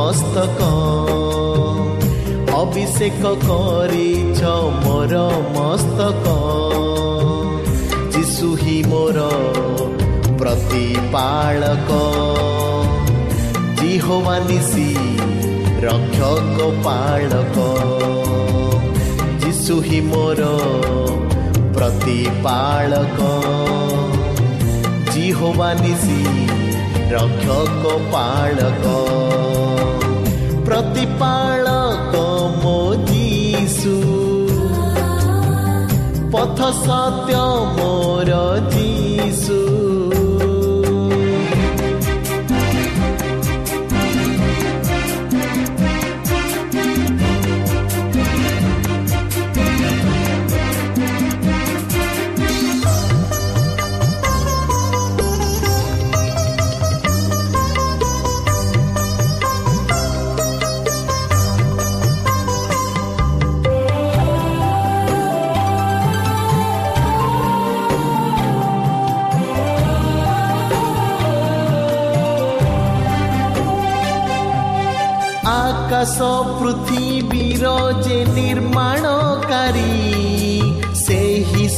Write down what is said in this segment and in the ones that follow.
ମସ୍ତକ। ଅଭିଷେକ କରିଛ ମୋର ମସ୍ତକ। ଯିଶୁ ହିଁ ମୋର ପ୍ରତିପାଳକ। ଜିହୋବାନିସି ରକ୍ଷକ ପାଳକ। ଯିଶୁ ହିଁ ମୋର ପ୍ରତିପାଳକ। ଜିହୋବାନିସି ରକ୍ଷକ ପାଳକ। ପ୍ରତିପାଳକ ମୋ ଯୀଶୁ। ପଥ ସତ୍ୟ ମୋର ଯୀଶୁ।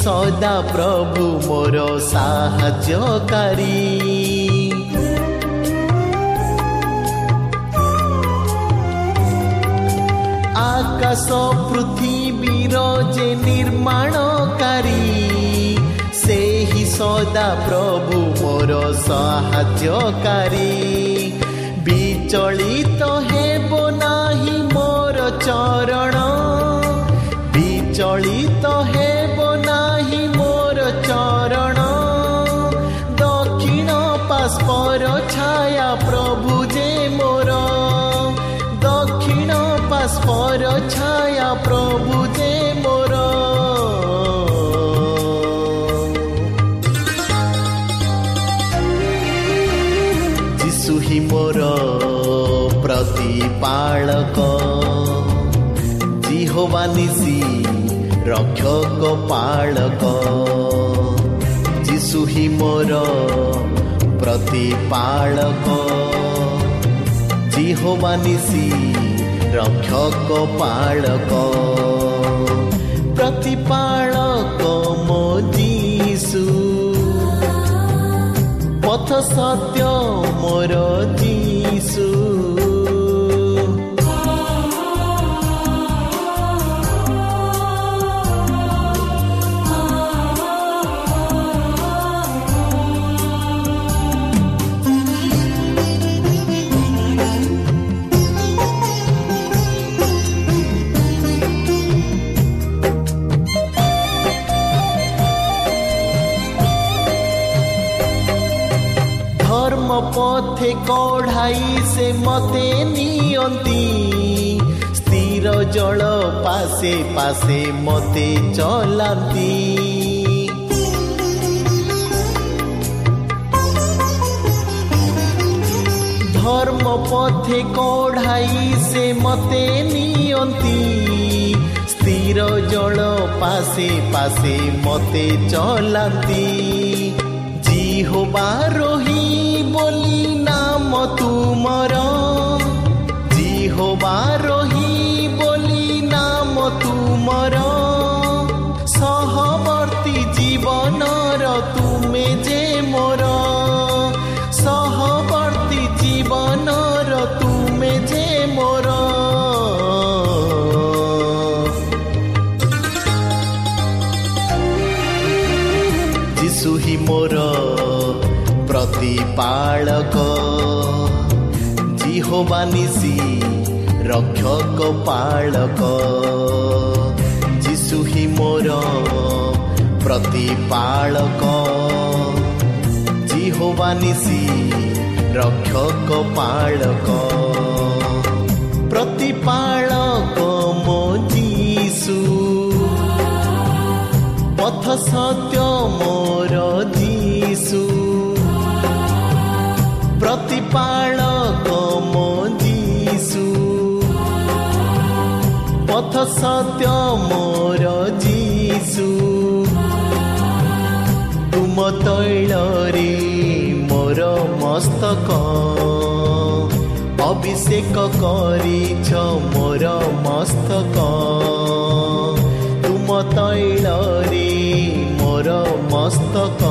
ସଦା ପ୍ରଭୁ ମୋର ସାହାଯ୍ୟକାରୀ। ଆକାଶ ପୃଥିବୀର ଯେ ନିର୍ମାଣକାରୀ ସେହି ସଦା ପ୍ରଭୁ ମୋର ସାହାଯ୍ୟକାରୀ। ବିଚଳିତ ହେବ ନାହିଁ ମୋର ଚରଣ ଜିହୋବାନିସି ରକ୍ଷକ ପାଳକ ଯିଶୁ ହିଁ ମୋର ପ୍ରତିପାଳକ ଜିହୋବାନିସି ରକ୍ଷକ ପାଳକ ପ୍ରତିପାଳକ ମୋ ଯୀଶୁ ପଥ ସତ୍ୟ ମୋର ଯୀଶୁ পথে কড়াই সে মতে নিয়ন্তি। স্থির জল পাশে পাশে মতে চলান্তি। ধর্ম পথে কড়াই সে মতে নিয়ন্তি। স্থির জল পাশে পাশে মতে চলান্তি। জিহবা রোহী ତୁମର ଜିହବାର ବାନିଶି ରକ୍ଷକ ପାଳକ ଯିଶୁ ହିଁ ମୋର ପ୍ରତିପାଳକ ଜିହୋ ରକ୍ଷକ ପାଳକ ପ୍ରତିପାଳକ ମୋ ଯିଶୁ ପଥ ସତ୍ୟ ମୋର ଯିଶୁ ପ୍ରତିପାଳ ସତ୍ୟ ମୋର ଯୀଶୁ ତୁମ ତୈଳରେ ମୋର ମସ୍ତକ ଅଭିଷେକ କରିଛ ମୋର ମସ୍ତକ ତୁମ ତୈଳରେ ମୋର ମସ୍ତକ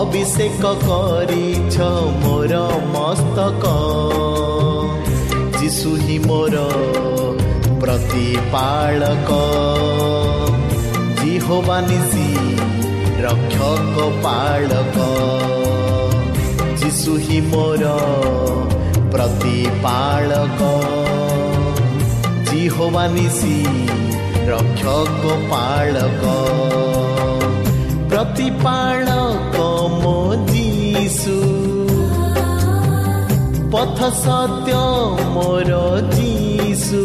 ଅଭିଷେକ କରିଛ ମୋର ମସ୍ତକ যিশু হি মোৰ ପ୍ରତିପାଳକ ଜିହବାନିଶି ରକ୍ଷକ ପାଳକ ଯିଶୁ ହିଁ ମୋର ପ୍ରତିପାଳକ ଜିହବାନିଶି ରକ୍ଷକ ପାଳକ ପ୍ରତିପାଳକ ମୋ ଯିଶୁ ପଥ ସତ୍ୟ ମୋର যিশু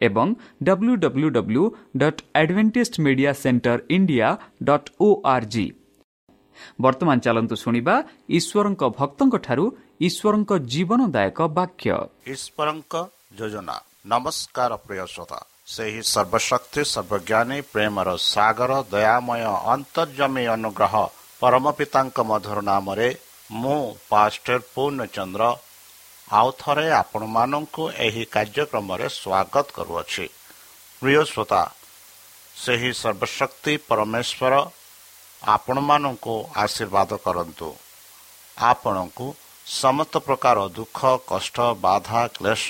ଏବଂ W W W dot Adventist media centre India dot O R G ବର୍ତ୍ତମାନ ଚାଲନ୍ତୁ ଶୁଣିବା ଈଶ୍ୱରଙ୍କ ଭକ୍ତଙ୍କଠାରୁ ଈଶ୍ୱରଙ୍କ ଜୀବନଦାୟକ ବାକ୍ୟ ଈଶ୍ୱରଙ୍କ ଯୋଜନା ନମସ୍କାର ପ୍ରିୟ ଶ୍ରୋତା ସେହି ସର୍ବଶକ୍ତି ସର୍ବଜ୍ଞାନୀ ପ୍ରେମର ସାଗର ଦୟାମୟ ଅନ୍ତର୍ଜମୀ ଅନୁଗ୍ରହ ପରମ ପିତାଙ୍କ ମଧୁର ନାମରେ ମୁଁ ପାଷ୍ଟର ପୂର୍ଣ୍ଣଚନ୍ଦ୍ର ଆଉ ଥରେ ଆପଣମାନଙ୍କୁ ଏହି କାର୍ଯ୍ୟକ୍ରମରେ ସ୍ୱାଗତ କରୁଅଛି। ପ୍ରିୟ ଶ୍ରୋତା ସେହି ସର୍ବଶକ୍ତି ପରମେଶ୍ୱର ଆପଣମାନଙ୍କୁ ଆଶୀର୍ବାଦ କରନ୍ତୁ। ଆପଣଙ୍କୁ ସମସ୍ତ ପ୍ରକାର ଦୁଃଖ କଷ୍ଟ ବାଧା କ୍ଲେଶ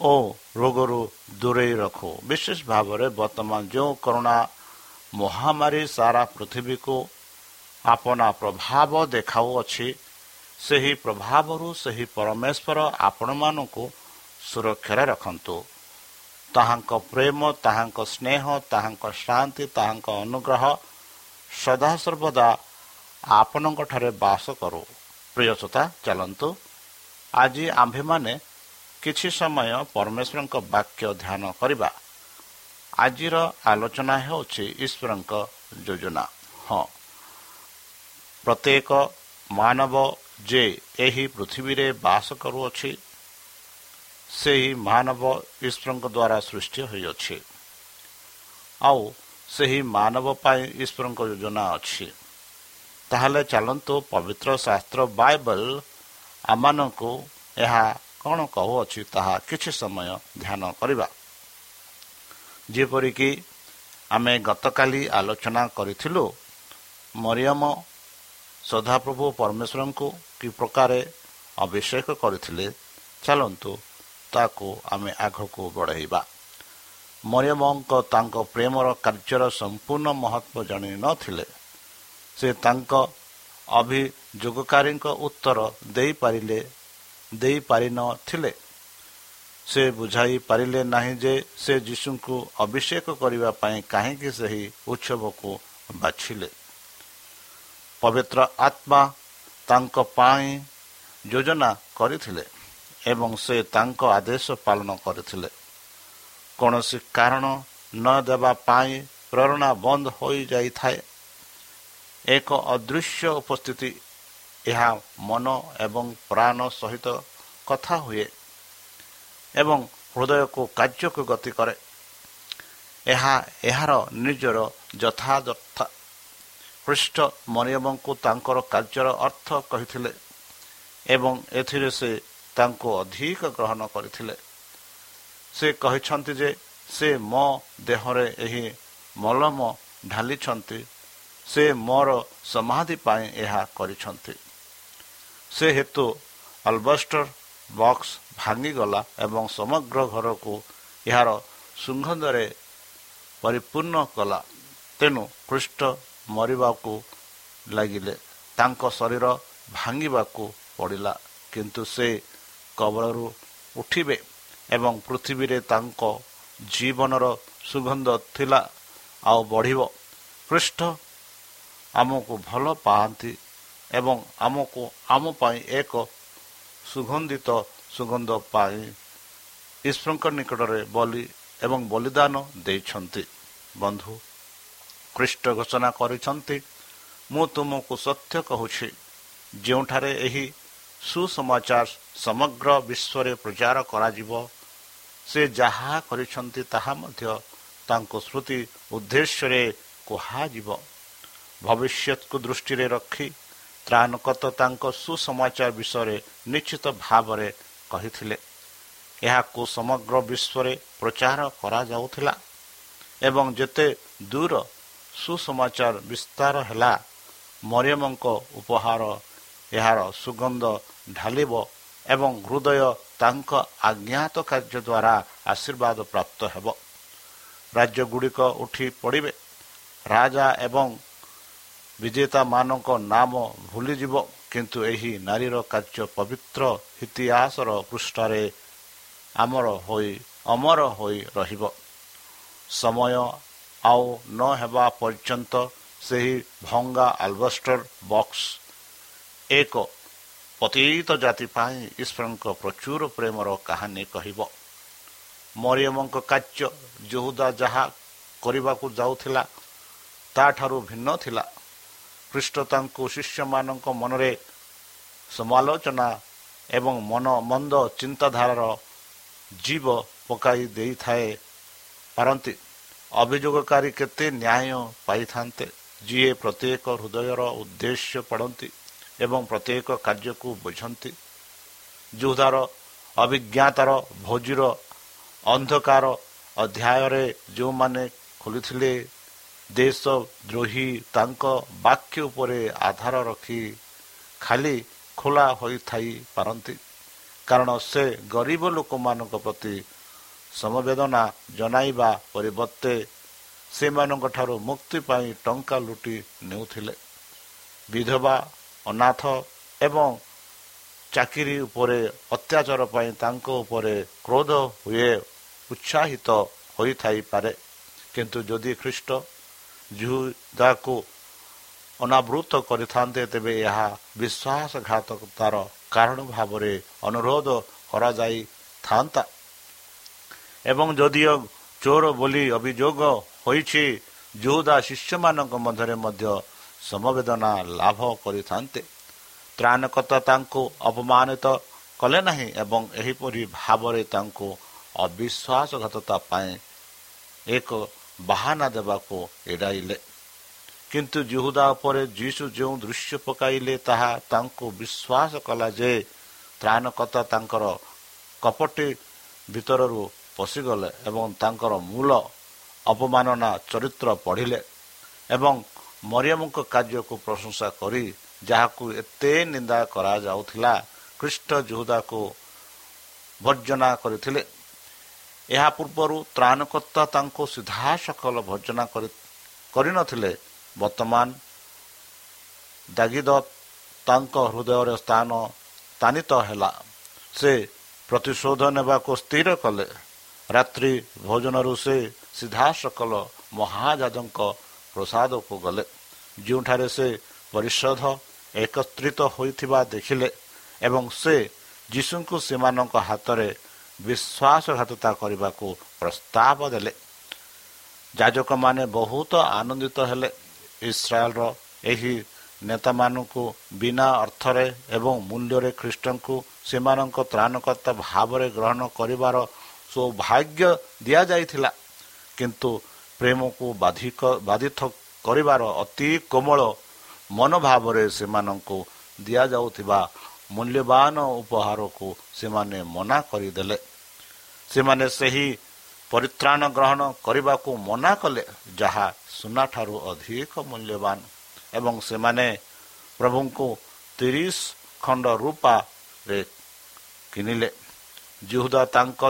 ଓ ରୋଗରୁ ଦୂରେଇ ରଖୁ। ବିଶେଷ ଭାବରେ ବର୍ତ୍ତମାନ ଯେଉଁ କରୋନା ମହାମାରୀ ସାରା ପୃଥିବୀକୁ ଆପଣା ପ୍ରଭାବ ଦେଖାଉଅଛି ସେହି ପ୍ରଭାବରୁ ସେହି ପରମେଶ୍ୱର ଆପଣମାନଙ୍କୁ ସୁରକ୍ଷାରେ ରଖନ୍ତୁ। ତାହାଙ୍କ ପ୍ରେମ ତାହାଙ୍କ ସ୍ନେହ ତାହାଙ୍କ ଶାନ୍ତି ତାହାଙ୍କ ଅନୁଗ୍ରହ ସଦାସର୍ବଦା ଆପଣଙ୍କଠାରେ ବାସ କରୁ। ପ୍ରିୟସତା ଚାଲନ୍ତୁ। ଆଜି ଆମ୍ଭେମାନେ କିଛି ସମୟ ପରମେଶ୍ୱରଙ୍କ ବାକ୍ୟ ଧ୍ୟାନ କରିବା। ଆଜିର ଆଲୋଚନା ହେଉଛି ଈଶ୍ୱରଙ୍କ ଯୋଜନା। ହଁ। ପ୍ରତ୍ୟେକ ମାନବ ଯେ ଏହି ପୃଥିବୀରେ ବାସ କରୁଅଛି ସେହି ମାନବ ଈଶ୍ୱରଙ୍କ ଦ୍ୱାରା ସୃଷ୍ଟି ହୋଇଅଛି। ଆଉ ସେହି ମାନବ ପାଇଁ ଈଶ୍ୱରଙ୍କ ଯୋଜନା ଅଛି। ତାହେଲେ ଚାଲନ୍ତୁ ପବିତ୍ର ଶାସ୍ତ୍ର ବାଇବଲ ଆମମାନଙ୍କୁ ଏହା କ'ଣ କହୁଅଛି ତାହା କିଛି ସମୟ ଧ୍ୟାନ କରିବା। ଯେପରିକି ଆମେ ଗତକାଲି ଆଲୋଚନା କରିଥିଲୁ ମରିୟମ ସଦାପ୍ରଭୁ ପରମେଶ୍ୱରଙ୍କୁ କି ପ୍ରକାରେ ଅଭିଷେକ କରିଥିଲେ ଚାଲନ୍ତୁ ତାକୁ ଆମେ ଆଗକୁ ବଢ଼ାଇବା। ମରିୟମଙ୍କ ତାଙ୍କ ପ୍ରେମର କାର୍ଯ୍ୟର ସମ୍ପୂର୍ଣ୍ଣ ମହତ୍ଵ ଜାଣିନଥିଲେ ସେ ତାଙ୍କ ଅଭିଯୋଗକାରୀଙ୍କ ଉତ୍ତର ଦେଇପାରିଲେ ଦେଇପାରିନଥିଲେ। ସେ ବୁଝାଇ ପାରିଲେ ନାହିଁ ଯେ ସେ ଯୀଶୁଙ୍କୁ ଅଭିଷେକ କରିବା ପାଇଁ କାହିଁକି ସେହି ଉତ୍ସବକୁ ବାଛିଲେ। ପବିତ୍ର ଆତ୍ମା ତାଙ୍କ ପାଇଁ ଯୋଜନା କରିଥିଲେ ଏବଂ ସେ ତାଙ୍କ ଆଦେଶ ପାଳନ କରିଥିଲେ। କୌଣସି କାରଣ ନ ଦେବା ପାଇଁ ପ୍ରେରଣା ବନ୍ଦ ହୋଇଯାଇଥାଏ। ଏକ ଅଦୃଶ୍ୟ ଉପସ୍ଥିତି ଏହା ମନ ଏବଂ ପ୍ରାଣ ସହିତ କଥା ହୁଏ ଏବଂ ହୃଦୟକୁ କାର୍ଯ୍ୟକୁ ଗତି କରେ। ଏହା ଏହାର ନିଜର ଯଥାଯଥା ଖ୍ରୀଷ୍ଟ ମରିୟମଙ୍କୁ ତାଙ୍କର କାର୍ଯ୍ୟର ଅର୍ଥ କହିଥିଲେ ଏବଂ ଏଥିରେ ସେ ତାଙ୍କୁ ଅଧିକ ଗ୍ରହଣ କରିଥିଲେ। ସେ କହିଛନ୍ତି ଯେ ସେ ମୋ ଦେହରେ ଏହି ମଲମ ଢାଲିଛନ୍ତି ସେ ମୋର ସମାଧି ପାଇଁ ଏହା କରିଛନ୍ତି। ସେ ହେତୁ ଆଲବଷ୍ଟର ବକ୍ସ ଭାଙ୍ଗିଗଲା ଏବଂ ସମଗ୍ର ଘରକୁ ଏହାର ସୁଗନ୍ଧରେ ପରିପୂର୍ଣ୍ଣ କଲା। ତେଣୁ ଖ୍ରୀଷ୍ଟ ମରିବାକୁ ଲାଗିଲେ। ତାଙ୍କ ଶରୀର ଭାଙ୍ଗିବାକୁ ପଡ଼ିଲା। କିନ୍ତୁ ସେ କବଳରୁ ଉଠିବେ ଏବଂ ପୃଥିବୀରେ ତାଙ୍କ ଜୀବନର ସୁଗନ୍ଧ ଥିଲା ଆଉ ବଢ଼ିବ। ଖ୍ରୀଷ୍ଟ ଆମକୁ ଭଲ ପାଆନ୍ତି ଏବଂ ଆମକୁ ଆମ ପାଇଁ ଏକ ସୁଗନ୍ଧିତ ସୁଗନ୍ଧ ପାଇଁ ଈଶ୍ୱରଙ୍କ ନିକଟରେ ବଲି ଏବଂ ବଳିଦାନ ଦେଇଛନ୍ତି। ବନ୍ଧୁ ଖ୍ରୀଷ୍ଟ ଘୋଷଣା କରିଛନ୍ତି। ମୁଁ ତୁମକୁ ସତ୍ୟ କହୁଛି। ଯେଉଁଠାରେ ଏହି ସୁସମାଚାର ସମଗ୍ର ବିଶ୍ୱରେ ପ୍ରଚାର କରାଯିବ ସେ ଯାହା କରିଛନ୍ତି ତାହା ମଧ୍ୟ ତାଙ୍କ ସ୍ମୃତି ଉଦ୍ଦେଶ୍ୟରେ କୁହାଯିବ। ଭବିଷ୍ୟତକୁ ଦୃଷ୍ଟିରେ ରଖି ତ୍ରାଣକତ ତାଙ୍କ ସୁସମାଚାର ବିଷୟରେ ନିଶ୍ଚିତ ଭାବରେ କହିଥିଲେ। ଏହାକୁ ସମଗ୍ର ବିଶ୍ୱରେ ପ୍ରଚାର କରାଯାଉଥିଲା ଏବଂ ଯେତେ ଦୂର ସୁସମାଚାର ବିସ୍ତାର ହେଲା। ମରିୟମଙ୍କ ଉପହାର ଏହାର ସୁଗନ୍ଧ ଢାଲିବ ଏବଂ ହୃଦୟ ତାଙ୍କ ଆଜ୍ଞାତ କାର୍ଯ୍ୟ ଦ୍ୱାରା ଆଶୀର୍ବାଦ ପ୍ରାପ୍ତ ହେବ। ରାଜ୍ୟଗୁଡ଼ିକ ଉଠି ପଡ଼ିବେ। ରାଜା ଏବଂ ବିଜେତାମାନଙ୍କ ନାମ ଭୁଲିଯିବ କିନ୍ତୁ ଏହି ନାରୀର କାର୍ଯ୍ୟ ପବିତ୍ର ଇତିହାସର ପୃଷ୍ଠାରେ ଆମର ହୋଇ ଅମର ହୋଇ ରହିବ। ସମୟ ଆଉ ନ ହେବା ପର୍ଯ୍ୟନ୍ତ ସେହି ଭଙ୍ଗା ଆଲବଷ୍ଟର ବକ୍ସ ଏକ ପତିତ ଜାତି ପାଇଁ ଈଶ୍ୱରଙ୍କ ପ୍ରଚୁର ପ୍ରେମର କାହାଣୀ କହିବ। ମରିୟମଙ୍କ କାର୍ଯ୍ୟ ଯହୁଦା ଯାହା କରିବାକୁ ଯାଉଥିଲା ତାଠାରୁ ଭିନ୍ନ ଥିଲା। ଖ୍ରୀଷ୍ଟ ତାଙ୍କୁ ଶିଷ୍ୟମାନଙ୍କ ମନରେ ସମାଲୋଚନା ଏବଂ ମନ ମନ୍ଦ ଚିନ୍ତାଧାରାର ଜୀବ ପକାଇ ଦେଇଥାଏ ପାରନ୍ତି। ଅଭିଯୋଗକାରୀ କେତେ ନ୍ୟାୟ ପାଇଥାନ୍ତେ ଯିଏ ପ୍ରତ୍ୟେକ ହୃଦୟର ଉଦ୍ଦେଶ୍ୟ ପଢ଼ନ୍ତି ଏବଂ ପ୍ରତ୍ୟେକ କାର୍ଯ୍ୟକୁ ବୁଝନ୍ତି। ଯୁଦ୍ଧାର ଅଭିଜ୍ଞତାର ଭୋଜିର ଅନ୍ଧକାର ଅଧ୍ୟାୟରେ ଯେଉଁମାନେ ଖୋଲିଥିଲେ ଦେଶ ଦ୍ରୋହୀ ତାଙ୍କ ବାକ୍ୟ ଉପରେ ଆଧାର ରଖି ଖାଲି ଖୋଲା ହୋଇଥାଇ ପାରନ୍ତି କାରଣ ସେ ଗରିବ ଲୋକମାନଙ୍କ ପ୍ରତି ସମବେଦନା ଜଣାଇବା ପରିବର୍ତ୍ତେ ସେମାନଙ୍କଠାରୁ ମୁକ୍ତି ପାଇଁ ଟଙ୍କା ଲୁଟି ନେଉଥିଲେ। ବିଧବା ଅନାଥ ଏବଂ ଚାକିରି ଉପରେ ଅତ୍ୟାଚାର ପାଇଁ ତାଙ୍କ ଉପରେ କ୍ରୋଧ ହୁଏ ଉତ୍ସାହିତ ହୋଇଥାଇପାରେ। କିନ୍ତୁ ଯଦି ଖ୍ରୀଷ୍ଟ ଯୁଦାକୁ ଅନାବୃତ କରିଥାନ୍ତେ ତେବେ ଏହା ବିଶ୍ୱାସଘାତକତାର କାରଣ ଭାବରେ ଅନୁରୋଧ କରାଯାଇଥାନ୍ତା। ଏବଂ ଯଦିଓ ଚୋର ବୋଲି ଅଭିଯୋଗ ହୋଇଛି ଯୁଦା ଶିଷ୍ୟମାନଙ୍କ ମଧ୍ୟରେ ମଧ୍ୟ ସମବେଦନା ଲାଭ କରିଥାନ୍ତେ। ତ୍ରାଣକର୍ତ୍ତା ତାଙ୍କୁ ଅପମାନିତ କଲେ ନାହିଁ ଏବଂ ଏହିପରି ଭାବରେ ତାଙ୍କୁ ଅବିଶ୍ୱାସଘାତତା ପାଇଁ ଏକ ବାହାନା ଦେବାକୁ ଏଡ଼ାଇଲେ। କିନ୍ତୁ ଜୁହୁଦା ଉପରେ ଯୀଶୁ ଯେଉଁ ଦୃଶ୍ୟ ପକାଇଲେ ତାହା ତାଙ୍କୁ ବିଶ୍ୱାସ କଲା ଯେ ତ୍ରାଣକର୍ତ୍ତା ତାଙ୍କର କପଟି ଭିତରରୁ ପଶିଗଲେ ଏବଂ ତାଙ୍କର ମୂଳ ଅପମାନନା ଚରିତ୍ର ପଢ଼ିଲେ ଏବଂ ମରିୟମଙ୍କ କାର୍ଯ୍ୟକୁ ପ୍ରଶଂସା କରି ଯାହାକୁ ଏତେ ନିନ୍ଦା କରାଯାଉଥିଲା ଖ୍ରୀଷ୍ଟ ଯୁହୁଦାକୁ ଭର୍ଜନା କରିଥିଲେ। ଏହା ପୂର୍ବରୁ ତ୍ରାଣକର୍ତ୍ତା ତାଙ୍କୁ ସିଧାସଖଲ ଭର୍ଜନା କରିନଥିଲେ। ବର୍ତ୍ତମାନ ଦାଗିଦ ତାଙ୍କ ହୃଦୟରେ ସ୍ଥାନ ସ୍ଥାନିତ ହେଲା। ସେ ପ୍ରତିଶୋଧ ନେବାକୁ ସ୍ଥିର କଲେ। ରାତ୍ରି ଭୋଜନରୁ ସେ ସିଧାସଖଲ ମହାଜାଜଙ୍କ ପ୍ରସାଦକୁ ଗଲେ। ଯେଉଁଠାରେ ସେ ପରିଷଦ ଏକତ୍ରିତ ହୋଇଥିବା ଦେଖିଲେ ଏବଂ ସେ ଯୀଶୁଙ୍କୁ ସେମାନଙ୍କ ହାତରେ ବିଶ୍ୱାସଘାତତା କରିବାକୁ ପ୍ରସ୍ତାବ ଦେଲେ। ଯାଜକମାନେ ବହୁତ ଆନନ୍ଦିତ ହେଲେ। ଇସ୍ରାଏଲର ଏହି ନେତାମାନଙ୍କୁ ବିନା ଅର୍ଥରେ ଏବଂ ମୂଲ୍ୟରେ ଖ୍ରୀଷ୍ଟଙ୍କୁ ସେମାନଙ୍କ ତ୍ରାଣକର୍ତ୍ତା ଭାବରେ ଗ୍ରହଣ କରିବାର ସୌଭାଗ୍ୟ ଦିଆଯାଇଥିଲା। କିନ୍ତୁ ପ୍ରେମକୁ ବାଧିକ ବାଧିତ କରିବାର ଅତି କୋମଳ ମନୋଭାବରେ ସେମାନଙ୍କୁ ଦିଆଯାଉଥିବା ମୂଲ୍ୟବାନ ଉପହାରକୁ ସେମାନେ ମନା କରିଦେଲେ। ସେମାନେ ସେହି ପରିତ୍ରାଣ ଗ୍ରହଣ କରିବାକୁ ମନା କଲେ ଯାହା ସୁନାଠାରୁ ଅଧିକ ମୂଲ୍ୟବାନ। ଏବଂ ସେମାନେ ପ୍ରଭୁଙ୍କୁ ତିରିଶ ଖଣ୍ଡ ରୂପାରେ କିଣିଲେ। ଯୁହୁଦା ତାଙ୍କ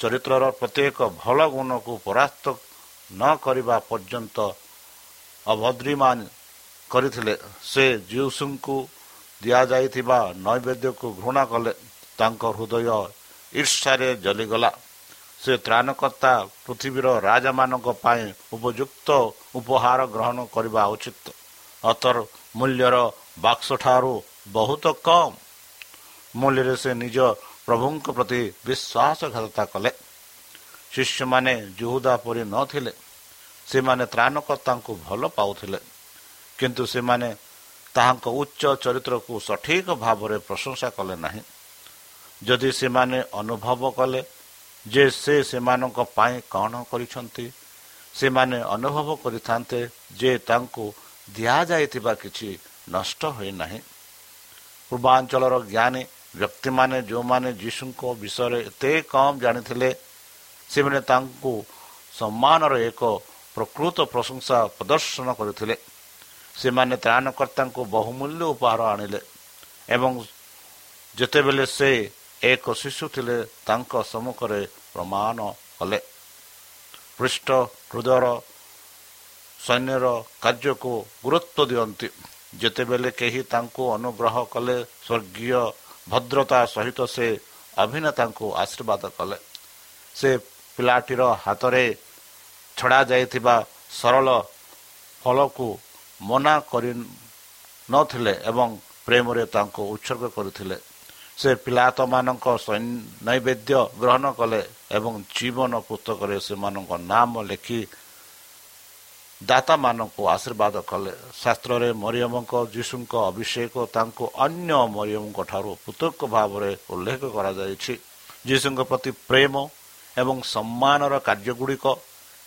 ଚରିତ୍ରର ପ୍ରତ୍ୟେକ ଭଲ ଗୁଣକୁ ପରାସ୍ତ ନ କରିବା ପର୍ଯ୍ୟନ୍ତ ଅଭଦ୍ରିମାନ କରିଥିଲେ। ସେ ଯୀଶୁଙ୍କୁ ଦିଆଯାଇଥିବା ନୈବେଦ୍ୟକୁ ଘୃଣା କଲେ। ତାଙ୍କ ହୃଦୟ ଈର୍ଷାରେ ଜଲିଗଲା। ସେ ତ୍ରାଣକର୍ତ୍ତା ପୃଥିବୀର ରାଜାମାନଙ୍କ ପାଇଁ ଉପଯୁକ୍ତ ଉପହାର ଗ୍ରହଣ କରିବା ଉଚିତ। ଅତର ମୂଲ୍ୟର ବାକ୍ସଠାରୁ ବହୁତ କମ୍। ମୂଲ୍ୟରେ ସେ ନିଜ ପ୍ରଭୁଙ୍କ ପ୍ରତି ବିଶ୍ୱାସଘାତତା କଲେ। ଶିଷ୍ୟମାନେ ଜୁହୁଦା ପରି ନଥିଲେ ସେମାନେ ତ୍ରାଣକର୍ତ୍ତାଙ୍କୁ ଭଲ ପାଉଥିଲେ। କିନ୍ତୁ ସେମାନେ ତାହାଙ୍କ ଉଚ୍ଚ ଚରିତ୍ରକୁ ସଠିକ ଭାବରେ ପ୍ରଶଂସା କଲେ ନାହିଁ। ଯଦି ସେମାନେ ଅନୁଭବ କଲେ ଯେ ସେ ସେମାନଙ୍କ ପାଇଁ କ'ଣ କରିଛନ୍ତି ସେମାନେ ଅନୁଭବ କରିଥାନ୍ତେ ଯେ ତାଙ୍କୁ ଦିଆଯାଇଥିବା କିଛି ନଷ୍ଟ ହୋଇନାହିଁ। ପୂର୍ବାଞ୍ଚଳର ଜ୍ଞାନୀ ବ୍ୟକ୍ତିମାନେ ଯେଉଁମାନେ ଯୀଶୁଙ୍କ ବିଷୟରେ ଏତେ କମ୍ ଜାଣିଥିଲେ ସେମାନେ ତାଙ୍କୁ ସମ୍ମାନର ଏକ ପ୍ରକୃତ ପ୍ରଶଂସା ପ୍ରଦର୍ଶନ କରିଥିଲେ। ସେମାନେ ତ୍ରାଣକର୍ତ୍ତାଙ୍କୁ ବହୁମୂଲ୍ୟ ଉପହାର ଆଣିଲେ ଏବଂ ଯେତେବେଳେ ସେ ଏକ ଶିଶୁ ଥିଲେ ତାଙ୍କ ସମ୍ମୁଖରେ ପ୍ରମାଣ କଲେ। ପୃଷ୍ଠ ହୃଦୟର ସୈନ୍ୟର କାର୍ଯ୍ୟକୁ ଗୁରୁତ୍ୱ ଦିଅନ୍ତି। ଯେତେବେଳେ କେହି ତାଙ୍କୁ ଅନୁଗ୍ରହ କଲେ ସ୍ୱର୍ଗୀୟ ଭଦ୍ରତା ସହିତ ସେ ଅଭିନେତାଙ୍କୁ ଆଶୀର୍ବାଦ କଲେ। ସେ ପିଲାଟିର ହାତରେ ଛଡ଼ା ଯାଇଥିବା ସରଳ ଫଳକୁ ମନା କରି ନଥିଲେ ଏବଂ ପ୍ରେମରେ ତାଙ୍କୁ ଉତ୍ସର୍ଗ କରିଥିଲେ। ସେ ପିଲାତମାନଙ୍କ ନୈବେଦ୍ୟ ଗ୍ରହଣ କଲେ ଏବଂ ଜୀବନ ପୁସ୍ତକରେ ସେମାନଙ୍କ ନାମ ଲେଖି ଦାତାମାନଙ୍କୁ ଆଶୀର୍ବାଦ କଲେ। ଶାସ୍ତ୍ରରେ ମରିୟମଙ୍କ ଯୀଶୁଙ୍କ ଅଭିଷେକ ତାଙ୍କୁ ଅନ୍ୟ ମରିୟମଙ୍କ ଠାରୁ ପୃଥକ ଭାବରେ ଉଲ୍ଲେଖ କରାଯାଇଛି। ଯୀଶୁଙ୍କ ପ୍ରତି ପ୍ରେମ ଏବଂ ସମ୍ମାନର କାର୍ଯ୍ୟଗୁଡ଼ିକ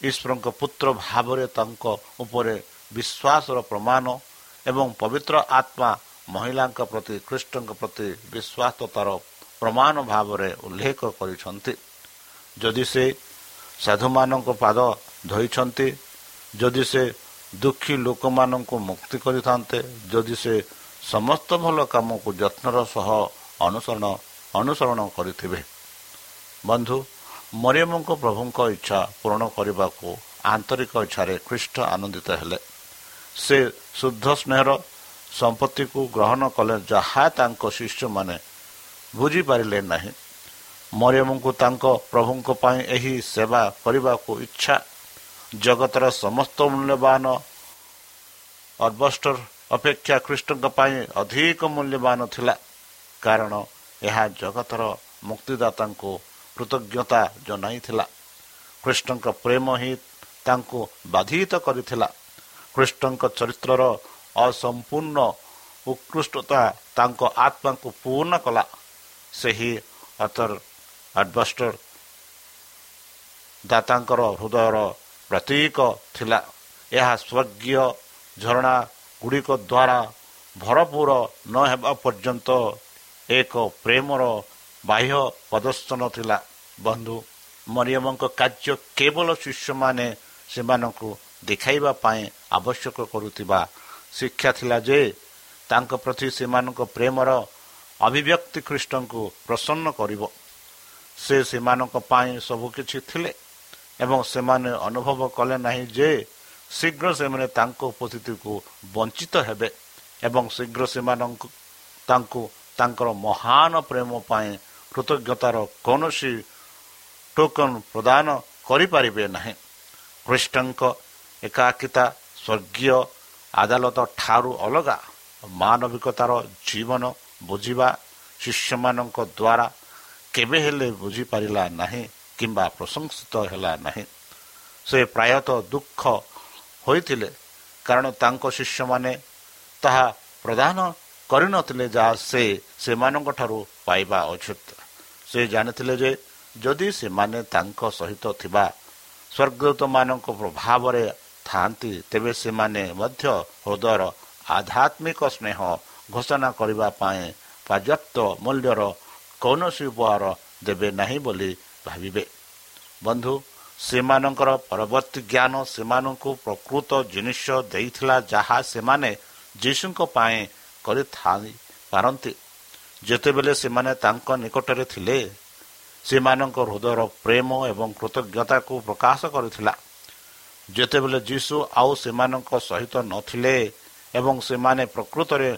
ଈଶ୍ୱରଙ୍କ ପୁତ୍ର ଭାବରେ ତାଙ୍କ ଉପରେ ବିଶ୍ୱାସର ପ୍ରମାଣ ଏବଂ ପବିତ୍ର ଆତ୍ମା ମହିଳାଙ୍କ ପ୍ରତି ଖ୍ରୀଷ୍ଟଙ୍କ ପ୍ରତି ବିଶ୍ୱାସତାର ପ୍ରମାଣ ଭାବରେ ଉଲ୍ଲେଖ କରିଛନ୍ତି। ଯଦି ସେ ସାଧୁମାନଙ୍କ ପାଦ ଧୋଇଛନ୍ତି ଯଦି ସେ ଦୁଃଖୀ ଲୋକମାନଙ୍କୁ ମୁକ୍ତି କରିଥାନ୍ତେ ଯଦି ସେ ସମସ୍ତ ଭଲ କାମକୁ ଯତ୍ନର ସହ ଅନୁସରଣ ଅନୁସରଣ କରିଥିବେ। ବନ୍ଧୁ ମରିୟମଙ୍କ ପ୍ରଭୁଙ୍କ ଇଚ୍ଛା ପୂରଣ କରିବାକୁ ଆନ୍ତରିକ ଇଚ୍ଛାରେ ଖ୍ରୀଷ୍ଟ ଆନନ୍ଦିତ ହେଲେ। ସେ ଶୁଦ୍ଧ ସ୍ନେହର ସମ୍ପତ୍ତିକୁ ଗ୍ରହଣ କଲେ ଯାହା ତାଙ୍କ ଶିଷ୍ୟମାନେ ବୁଝିପାରିଲେ ନାହିଁ। ମରିୟମଙ୍କୁ ତାଙ୍କ ପ୍ରଭୁଙ୍କ ପାଇଁ ଏହି ସେବା କରିବାକୁ ଇଚ୍ଛା ଜଗତର ସମସ୍ତ ମୂଲ୍ୟବାନ ଅର୍ବଷ୍ଟର ଅପେକ୍ଷା ଖ୍ରୀଷ୍ଟଙ୍କ ପାଇଁ ଅଧିକ ମୂଲ୍ୟବାନ ଥିଲା କାରଣ ଏହା ଜଗତର ମୁକ୍ତିଦାତାଙ୍କୁ କୃତଜ୍ଞତା ଜଣାଇଥିଲା। କୃଷ୍ଣଙ୍କ ପ୍ରେମ ହିଁ ତାଙ୍କୁ ବାଧିତ କରିଥିଲା। କୃଷ୍ଣଙ୍କ ଚରିତ୍ରର ଅସମ୍ପୂର୍ଣ୍ଣ ଉତ୍କୃଷ୍ଟତା ତାଙ୍କ ଆତ୍ମାକୁ ପୂର୍ଣ୍ଣ କଲା। ସେହି ଅତର ଆଡଭଷ୍ଟର ଦାତାଙ୍କର ହୃଦୟର ପ୍ରତୀକ ଥିଲା। ଏହା ସ୍ୱର୍ଗୀୟ ଝରଣା ଗୁଡ଼ିକ ଦ୍ୱାରା ଭରପୁର ନ ହେବା ପର୍ଯ୍ୟନ୍ତ ଏକ ପ୍ରେମର ବାହ୍ୟ ପ୍ରଦର୍ଶନ ଥିଲା। ବନ୍ଧୁ ମରିୟମଙ୍କ କାର୍ଯ୍ୟ କେବଳ ଶିଷ୍ୟମାନେ ସେମାନଙ୍କୁ ଦେଖାଇବା ପାଇଁ ଆବଶ୍ୟକ କରୁଥିବା ଶିକ୍ଷା ଥିଲା ଯେ ତାଙ୍କ ପ୍ରତି ସେମାନଙ୍କ ପ୍ରେମର ଅଭିବ୍ୟକ୍ତି ଖ୍ରୀଷ୍ଟଙ୍କୁ ପ୍ରସନ୍ନ କରିବ। ସେ ସେମାନଙ୍କ ପାଇଁ ସବୁକିଛି ଥିଲେ। ଏବଂ ସେମାନେ ଅନୁଭବ କଲେ ନାହିଁ ଯେ ଶୀଘ୍ର ସେମାନେ ତାଙ୍କ ଉପସ୍ଥିତିକୁ ବଞ୍ଚିତ ହେବେ ଏବଂ ଶୀଘ୍ର ସେମାନଙ୍କୁ ତାଙ୍କୁ ତାଙ୍କର ମହାନ ପ୍ରେମ ପାଇଁ କୃତଜ୍ଞତାର କୌଣସି ଟୋକନ ପ୍ରଦାନ କରିପାରିବେ ନାହିଁ। ଖ୍ରୀଷ୍ଟଙ୍କ ଏକାକିତା ସ୍ୱର୍ଗୀୟ ଆଦାଲତ ଠାରୁ ଅଲଗା ମାନବିକତାର ଜୀବନ ବୁଝିବା ଶିଷ୍ୟମାନଙ୍କ ଦ୍ୱାରା କେବେ ହେଲେ ବୁଝିପାରିଲା ନାହିଁ। କିମ୍ବା ପ୍ରଶଂସିତ ହେଲା ନାହିଁ। ସେ ପ୍ରାୟତଃ ଦୁଃଖ ହୋଇଥିଲେ କାରଣ ତାଙ୍କ ଶିଷ୍ୟମାନେ ତାହା ପ୍ରଦାନ କରିନଥିଲେ ଯାହା ସେ ସେମାନଙ୍କଠାରୁ ପାଇବା ଉଚିତ। ସେ ଜାଣିଥିଲେ ଯେ ଯଦି ସେମାନେ ତାଙ୍କ ସହିତ ଥିବା ସ୍ୱର୍ଗଦୂତମାନଙ୍କ ପ୍ରଭାବରେ ଥାଆନ୍ତି ତେବେ ସେମାନେ ମଧ୍ୟ ହୃଦୟର ଆଧ୍ୟାତ୍ମିକ ସ୍ନେହ ଘୋଷଣା କରିବା ପାଇଁ ପର୍ଯ୍ୟାପ୍ତ ମୂଲ୍ୟର କୌଣସି ଉପହାର ଦେବେ ନାହିଁ ବୋଲି ଭାବିବେ। ବନ୍ଧୁ ସେମାନଙ୍କର ପରବର୍ତ୍ତୀ ଜ୍ଞାନ ସେମାନଙ୍କୁ ପ୍ରକୃତ ଜିନିଷ ଦେଇଥିଲା ଯାହା ସେମାନେ ଯୀଶୁଙ୍କ ପାଇଁ କରିଥାଇ ପାରନ୍ତି। ଯେତେବେଳେ ସେମାନେ ତାଙ୍କ ନିକଟରେ ଥିଲେ ସେମାନଙ୍କ ହୃଦୟର ପ୍ରେମ ଏବଂ କୃତଜ୍ଞତାକୁ ପ୍ରକାଶ କରିଥିଲା। ଯେତେବେଳେ ଯୀଶୁ ଆଉ ସେମାନଙ୍କ ସହିତ ନଥିଲେ ଏବଂ ସେମାନେ ପ୍ରକୃତରେ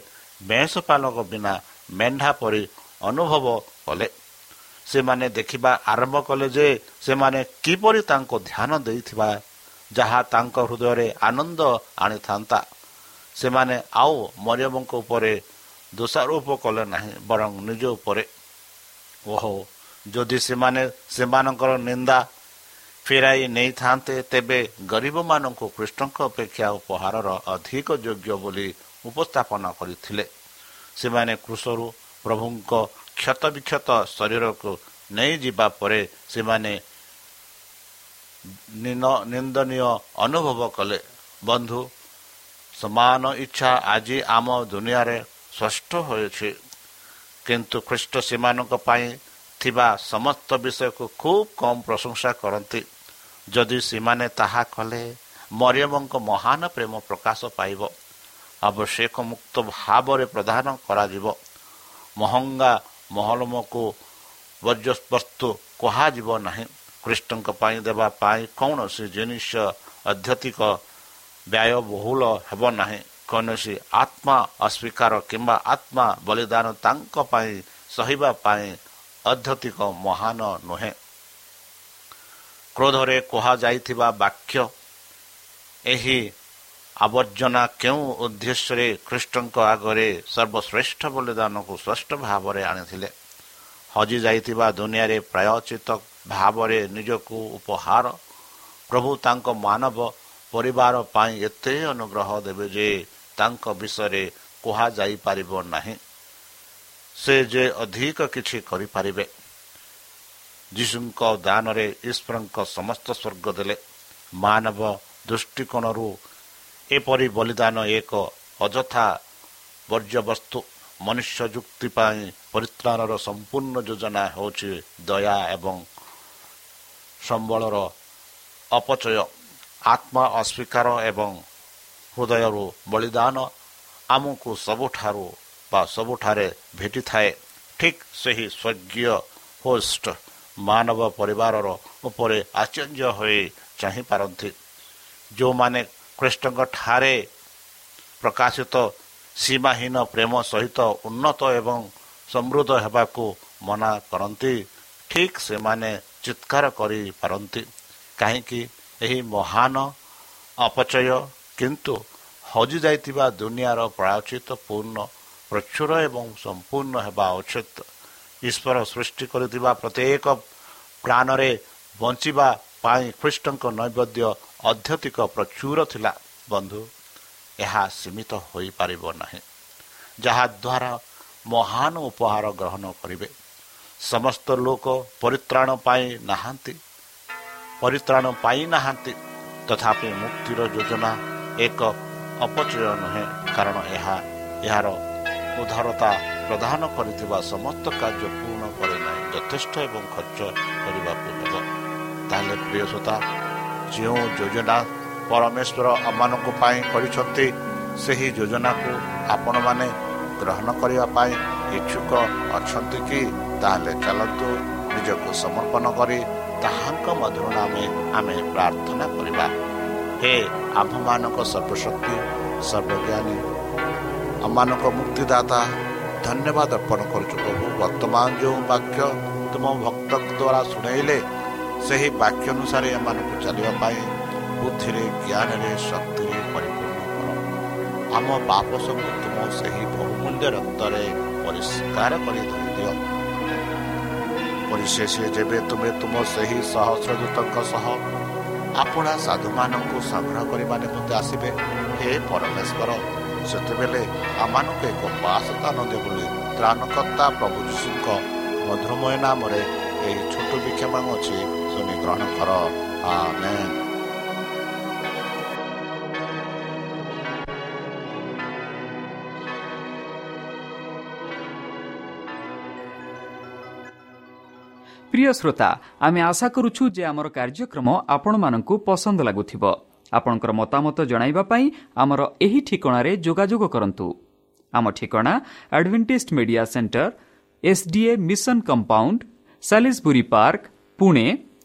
ମେଷପାଲକ ବିନା ମେଣ୍ଢା ପରି ଅନୁଭବ କଲେ। ସେମାନେ ଦେଖିବା ଆରମ୍ଭ କଲେ ଯେ ସେମାନେ କିପରି ତାଙ୍କୁ ଧ୍ୟାନ ଦେଇଥିବା ଯାହା ତାଙ୍କ ହୃଦୟରେ ଆନନ୍ଦ ଆଣିଥାନ୍ତା। ସେମାନେ ଆଉ ମରିୟମଙ୍କ ଉପରେ ଦୋଷାରୋପ କଲେ ନାହିଁ ବରଂ ନିଜ ଉପରେ। ଓହୋ ଯଦି ସେମାନେ ସେମାନଙ୍କର ନିନ୍ଦା ଫେରାଇ ନେଇଥାନ୍ତେ ତେବେ ଗରିବମାନଙ୍କୁ କୃଷ୍ଣଙ୍କ ଅପେକ୍ଷା ଉପହାରର ଅଧିକ ଯୋଗ୍ୟ ବୋଲି ଉପସ୍ଥାପନ କରିଥିଲେ। ସେମାନେ କୃଷରୁ ପ୍ରଭୁଙ୍କ କ୍ଷତ ବିକ୍ଷତ ଶରୀରକୁ ନେଇଯିବା ପରେ ସେମାନେ ନିନ୍ଦନୀୟ ଅନୁଭବ କଲେ। ବନ୍ଧୁ ସମାନ ଇଚ୍ଛା ଆଜି ଆମ ଦୁନିଆରେ ସ୍ପଷ୍ଟ ହୋଇଛି। କିନ୍ତୁ ଖ୍ରୀଷ୍ଟ ସେମାନଙ୍କ ପାଇଁ ଥିବା ସମସ୍ତ ବିଷୟକୁ ଖୁବ୍ କମ୍ ପ୍ରଶଂସା କରନ୍ତି। ଯଦି ସେମାନେ ତାହା କଲେ ମରିୟମଙ୍କ ମହାନ ପ୍ରେମ ପ୍ରକାଶ ପାଇବ। ଆବଶ୍ୟକ ମୁକ୍ତ ଭାବରେ ପ୍ରଦାନ କରାଯିବ। ମହଙ୍ଗା ମହଲମକୁ ବର୍ଜ୍ୟବସ୍ତୁ କୁହାଯିବ ନାହିଁ। ଖ୍ରୀଷ୍ଟଙ୍କ ପାଇଁ ଦେବା ପାଇଁ କୌଣସି ଜିନିଷ ଅଧ୍ୟତିକ ବ୍ୟୟବହୁଳ ହେବ ନାହିଁ। କୌଣସି ଆତ୍ମା ଅସ୍ୱୀକାର କିମ୍ବା ଆତ୍ମା ବଳିଦାନ ତାଙ୍କ ପାଇଁ ସହିବା ପାଇଁ ଅଧ୍ୟତିକ ମହାନ ନୁହେଁ। କ୍ରୋଧରେ କୁହାଯାଇଥିବା ବାକ୍ୟ ଏହି ଆବର୍ଜନା କେଉଁ ଉଦ୍ଦେଶ୍ୟରେ ଖ୍ରୀଷ୍ଟଙ୍କ ଆଗରେ ସର୍ବଶ୍ରେଷ୍ଠ ବଳିଦାନକୁ ସ୍ପଷ୍ଟ ଭାବରେ ଆଣିଥିଲେ? ହଜିଯାଇଥିବା ଦୁନିଆରେ ପ୍ରାୟଚିତ ଭାବରେ ନିଜକୁ ଉପହାର ପ୍ରଭୁ ତାଙ୍କ ମାନବ ପରିବାର ପାଇଁ ଏତେ ଅନୁଗ୍ରହ ଦେବେ ଯେ ତାଙ୍କ ବିଷୟରେ କୁହାଯାଇପାରିବ ନାହିଁ। ସେ ଯେ ଅଧିକ କିଛି କରିପାରିବେ। ଯୀଶୁଙ୍କ ଦାନରେ ଈଶ୍ୱରଙ୍କ ସମସ୍ତ ସ୍ୱର୍ଗ ଦେଲେ। ମାନବ ଦୃଷ୍ଟିକୋଣରୁ ଏପରି ବଳିଦାନ ଏକ ଅଯଥା ବର୍ଜ୍ୟବସ୍ତୁ। ମନୁଷ୍ୟ ଯୁକ୍ତି ପାଇଁ ପରିତ୍ରାଣର ସମ୍ପୂର୍ଣ୍ଣ ଯୋଜନା ହେଉଛି ଦୟା ଏବଂ ସମ୍ବଳର ଅପଚୟ। ଆତ୍ମା ଅସ୍ୱୀକାର ଏବଂ ହୃଦୟରୁ ବଳିଦାନ ଆମକୁ ସବୁଠାରୁ ବା ସବୁଠାରେ ଭେଟିଥାଏ। ଠିକ୍ ସେହି ସ୍ୱର୍ଗୀୟ ହୋଷ୍ଟ ମାନବ ପରିବାରର ଉପରେ ଆଶ୍ଚର୍ଯ୍ୟ ହୋଇ ଚାହିଁପାରନ୍ତି। ଯେଉଁମାନେ ଖ୍ରୀଷ୍ଟଙ୍କ ଠାରେ ପ୍ରକାଶିତ ସୀମାହୀନ ପ୍ରେମ ସହିତ ଉନ୍ନତ ଏବଂ ସମୃଦ୍ଧ ହେବାକୁ ମନା କରନ୍ତି। ଠିକ୍ ସେମାନେ ଚିତ୍କାର କରିପାରନ୍ତି କାହିଁକି? ଏହି ମହାନ ଅପଚୟ କିନ୍ତୁ ହଜିଯାଇଥିବା ଦୁନିଆର ପ୍ରାୟଚିତ ପୂର୍ଣ୍ଣ ପ୍ରଚୁର ଏବଂ ସମ୍ପୂର୍ଣ୍ଣ ହେବା ଉଚିତ। ଈଶ୍ୱର ସୃଷ୍ଟି କରିଥିବା ପ୍ରତ୍ୟେକ ପ୍ରାଣରେ ବଞ୍ଚିବା ପାଇଁ ଖ୍ରୀଷ୍ଟଙ୍କ ନୈବେଦ୍ୟ ଅଧ୍ୟତିକ ପ୍ରଚୁର ଥିଲା ବନ୍ଧୁ ଏହା ସୀମିତ ହୋଇପାରିବ ନାହିଁ। ଯାହାଦ୍ୱାରା ମହାନ ଉପହାର ଗ୍ରହଣ କରିବେ। ସମସ୍ତ ଲୋକ ପରିତ୍ରାଣ ପାଇଁ ନାହାନ୍ତି। ପରିତ୍ରାଣ ପାଇନାହାନ୍ତି ତଥାପି ମୁକ୍ତିର ଯୋଜନା ଏକ ଅପଚୟ ନୁହେଁ। କାରଣ ଏହା ଏହାର ଉଦାରତା ପ୍ରଦାନ କରିଥିବା ସମସ୍ତ କାର୍ଯ୍ୟ ପୂର୍ଣ୍ଣ କରେ ନାହିଁ। ଯଥେଷ୍ଟ ଏବଂ ଖର୍ଚ୍ଚ କରିବାକୁ ହେବ। ତାହେଲେ ପ୍ରିୟସତା ଯେଉଁ ଯୋଜନା ପରମେଶ୍ୱର ଆମମାନଙ୍କ ପାଇଁ କରିଛନ୍ତି ସେହି ଯୋଜନାକୁ ଆପଣମାନେ ଗ୍ରହଣ କରିବା ପାଇଁ ଇଚ୍ଛୁକ ଅଛନ୍ତି କି? ତାହେଲେ ଚାଲନ୍ତୁ ନିଜକୁ ସମର୍ପଣ କରି ତାହାଙ୍କ ମଧୁର ନାମେ ଆମେ ପ୍ରାର୍ଥନା କରିବା। ହେ ଆମ୍ଭମାନଙ୍କ ସର୍ବଶକ୍ତି ସର୍ବଜ୍ଞାନୀ ଆମମାନଙ୍କ ମୁକ୍ତିଦାତା ଧନ୍ୟବାଦ ଅର୍ପଣ କରୁଛୁ ପ୍ରଭୁ। ବର୍ତ୍ତମାନ ଯେଉଁ ବାକ୍ୟ ତୁମ ଭକ୍ତଙ୍କ ଦ୍ୱାରା ଶୁଣେଇଲେ ସେହି ବାକ୍ୟ ଅନୁସାରେ ଏମାନଙ୍କୁ ଚାଲିବା ପାଇଁ ବୁଦ୍ଧିରେ ଜ୍ଞାନରେ ଶକ୍ତିରେ ପରିପୂର୍ଣ୍ଣ କର। ଆମ ପାପ ସବୁ ତୁମ ସେହି ବହୁମୂଲ୍ୟ ରକ୍ତରେ ପରିଷ୍କାର କରି ଧରିଦିଅ ପରିଶେଷ ଯେବେ ତୁମେ ତୁମ ସେହି ସହସ୍ରଦୂତଙ୍କ ସହ ଆପଣା ସାଧୁମାନଙ୍କୁ ସଂଗ୍ରହ କରିବା ନିମନ୍ତେ ଆସିବେ ହେ ପରମେଶ୍ୱର ସେତେବେଳେ ଆମମାନଙ୍କୁ ଏକ ବାସସ୍ଥାନ ଦେବ ବୋଲି ତ୍ରାଣକର୍ତ୍ତା ପ୍ରଭୁ ଯୀଶୁଙ୍କ ମଧୁରମୟ ନାମରେ ଏହି ଛୋଟ ବିକ୍ଷମ ଅଛି। सुने ग्रहण कर प्रिय श्रोता आमे आशा करूछु जे हमर कार्यक्रम आपण मानको पसंद लागुथिबो आपणकर मतामत जणाइबा पई हमर एही ठिकणा रे जोगाजोग करंतु हमर ठिकणा Adventist media centre SDA mission compound Salisbury park Pune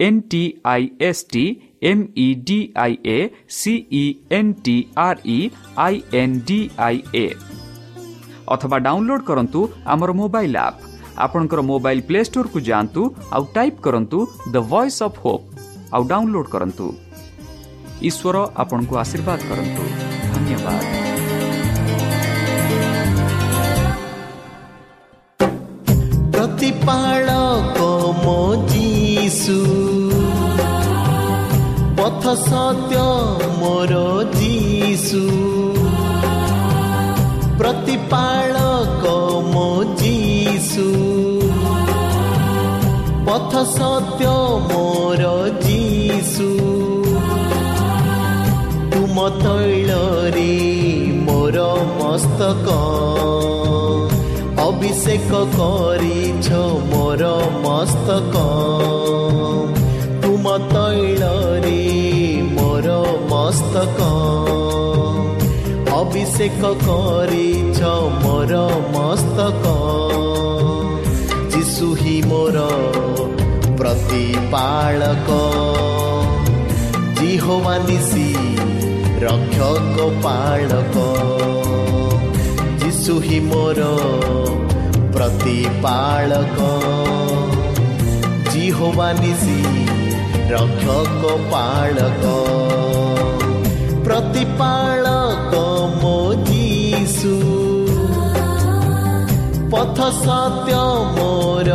N T I S T M E D I A C E N T R E I N D I A ଅଥବା ଡାଉନଲୋଡ୍ କରନ୍ତୁ ଆମର mobile app ଆପଣଙ୍କର mobile play ଷ୍ଟୋରକୁ ଯାଆନ୍ତୁ ଆଉ type କରନ୍ତୁ the voice of hope ଆଉ download କରନ୍ତୁ ଈଶ୍ୱର ଆପଣଙ୍କୁ ଆଶୀର୍ବାଦ କରନ୍ତୁ ଧନ୍ୟବାଦ ପ୍ରତିପାଳକ ସତ୍ୟ ମୋର ଯୀଶୁ। ପ୍ରତିପାଳକ ମୋ ଯୀଶୁ। ପଥ ସତ୍ୟ ମୋର ଯୀଶୁ। ତୁମ ତୈଳରେ ମୋର ମସ୍ତକ। ଅଭିଷେକ କରିଛ ମୋର ମସ୍ତକ। ମସ୍ତକ ଅଭିଷେକ କରିଛ ମୋର ମସ୍ତକ। ଯୀଶୁ ହିଁ ମୋର ପ୍ରତିପାଳକ। ଜିହୋବା ନିଶି ରକ୍ଷକ ପାଳକ। ଯୀଶୁ ହିଁ ମୋର ପ୍ରତିପାଳକ। ଜିହୋବା ନିଶି ରକ୍ଷକ ପାଳକ। ପ୍ରତିପାଳକ ମୋ ଯୀଶୁ। ପଥ ସତ୍ୟ ମୋର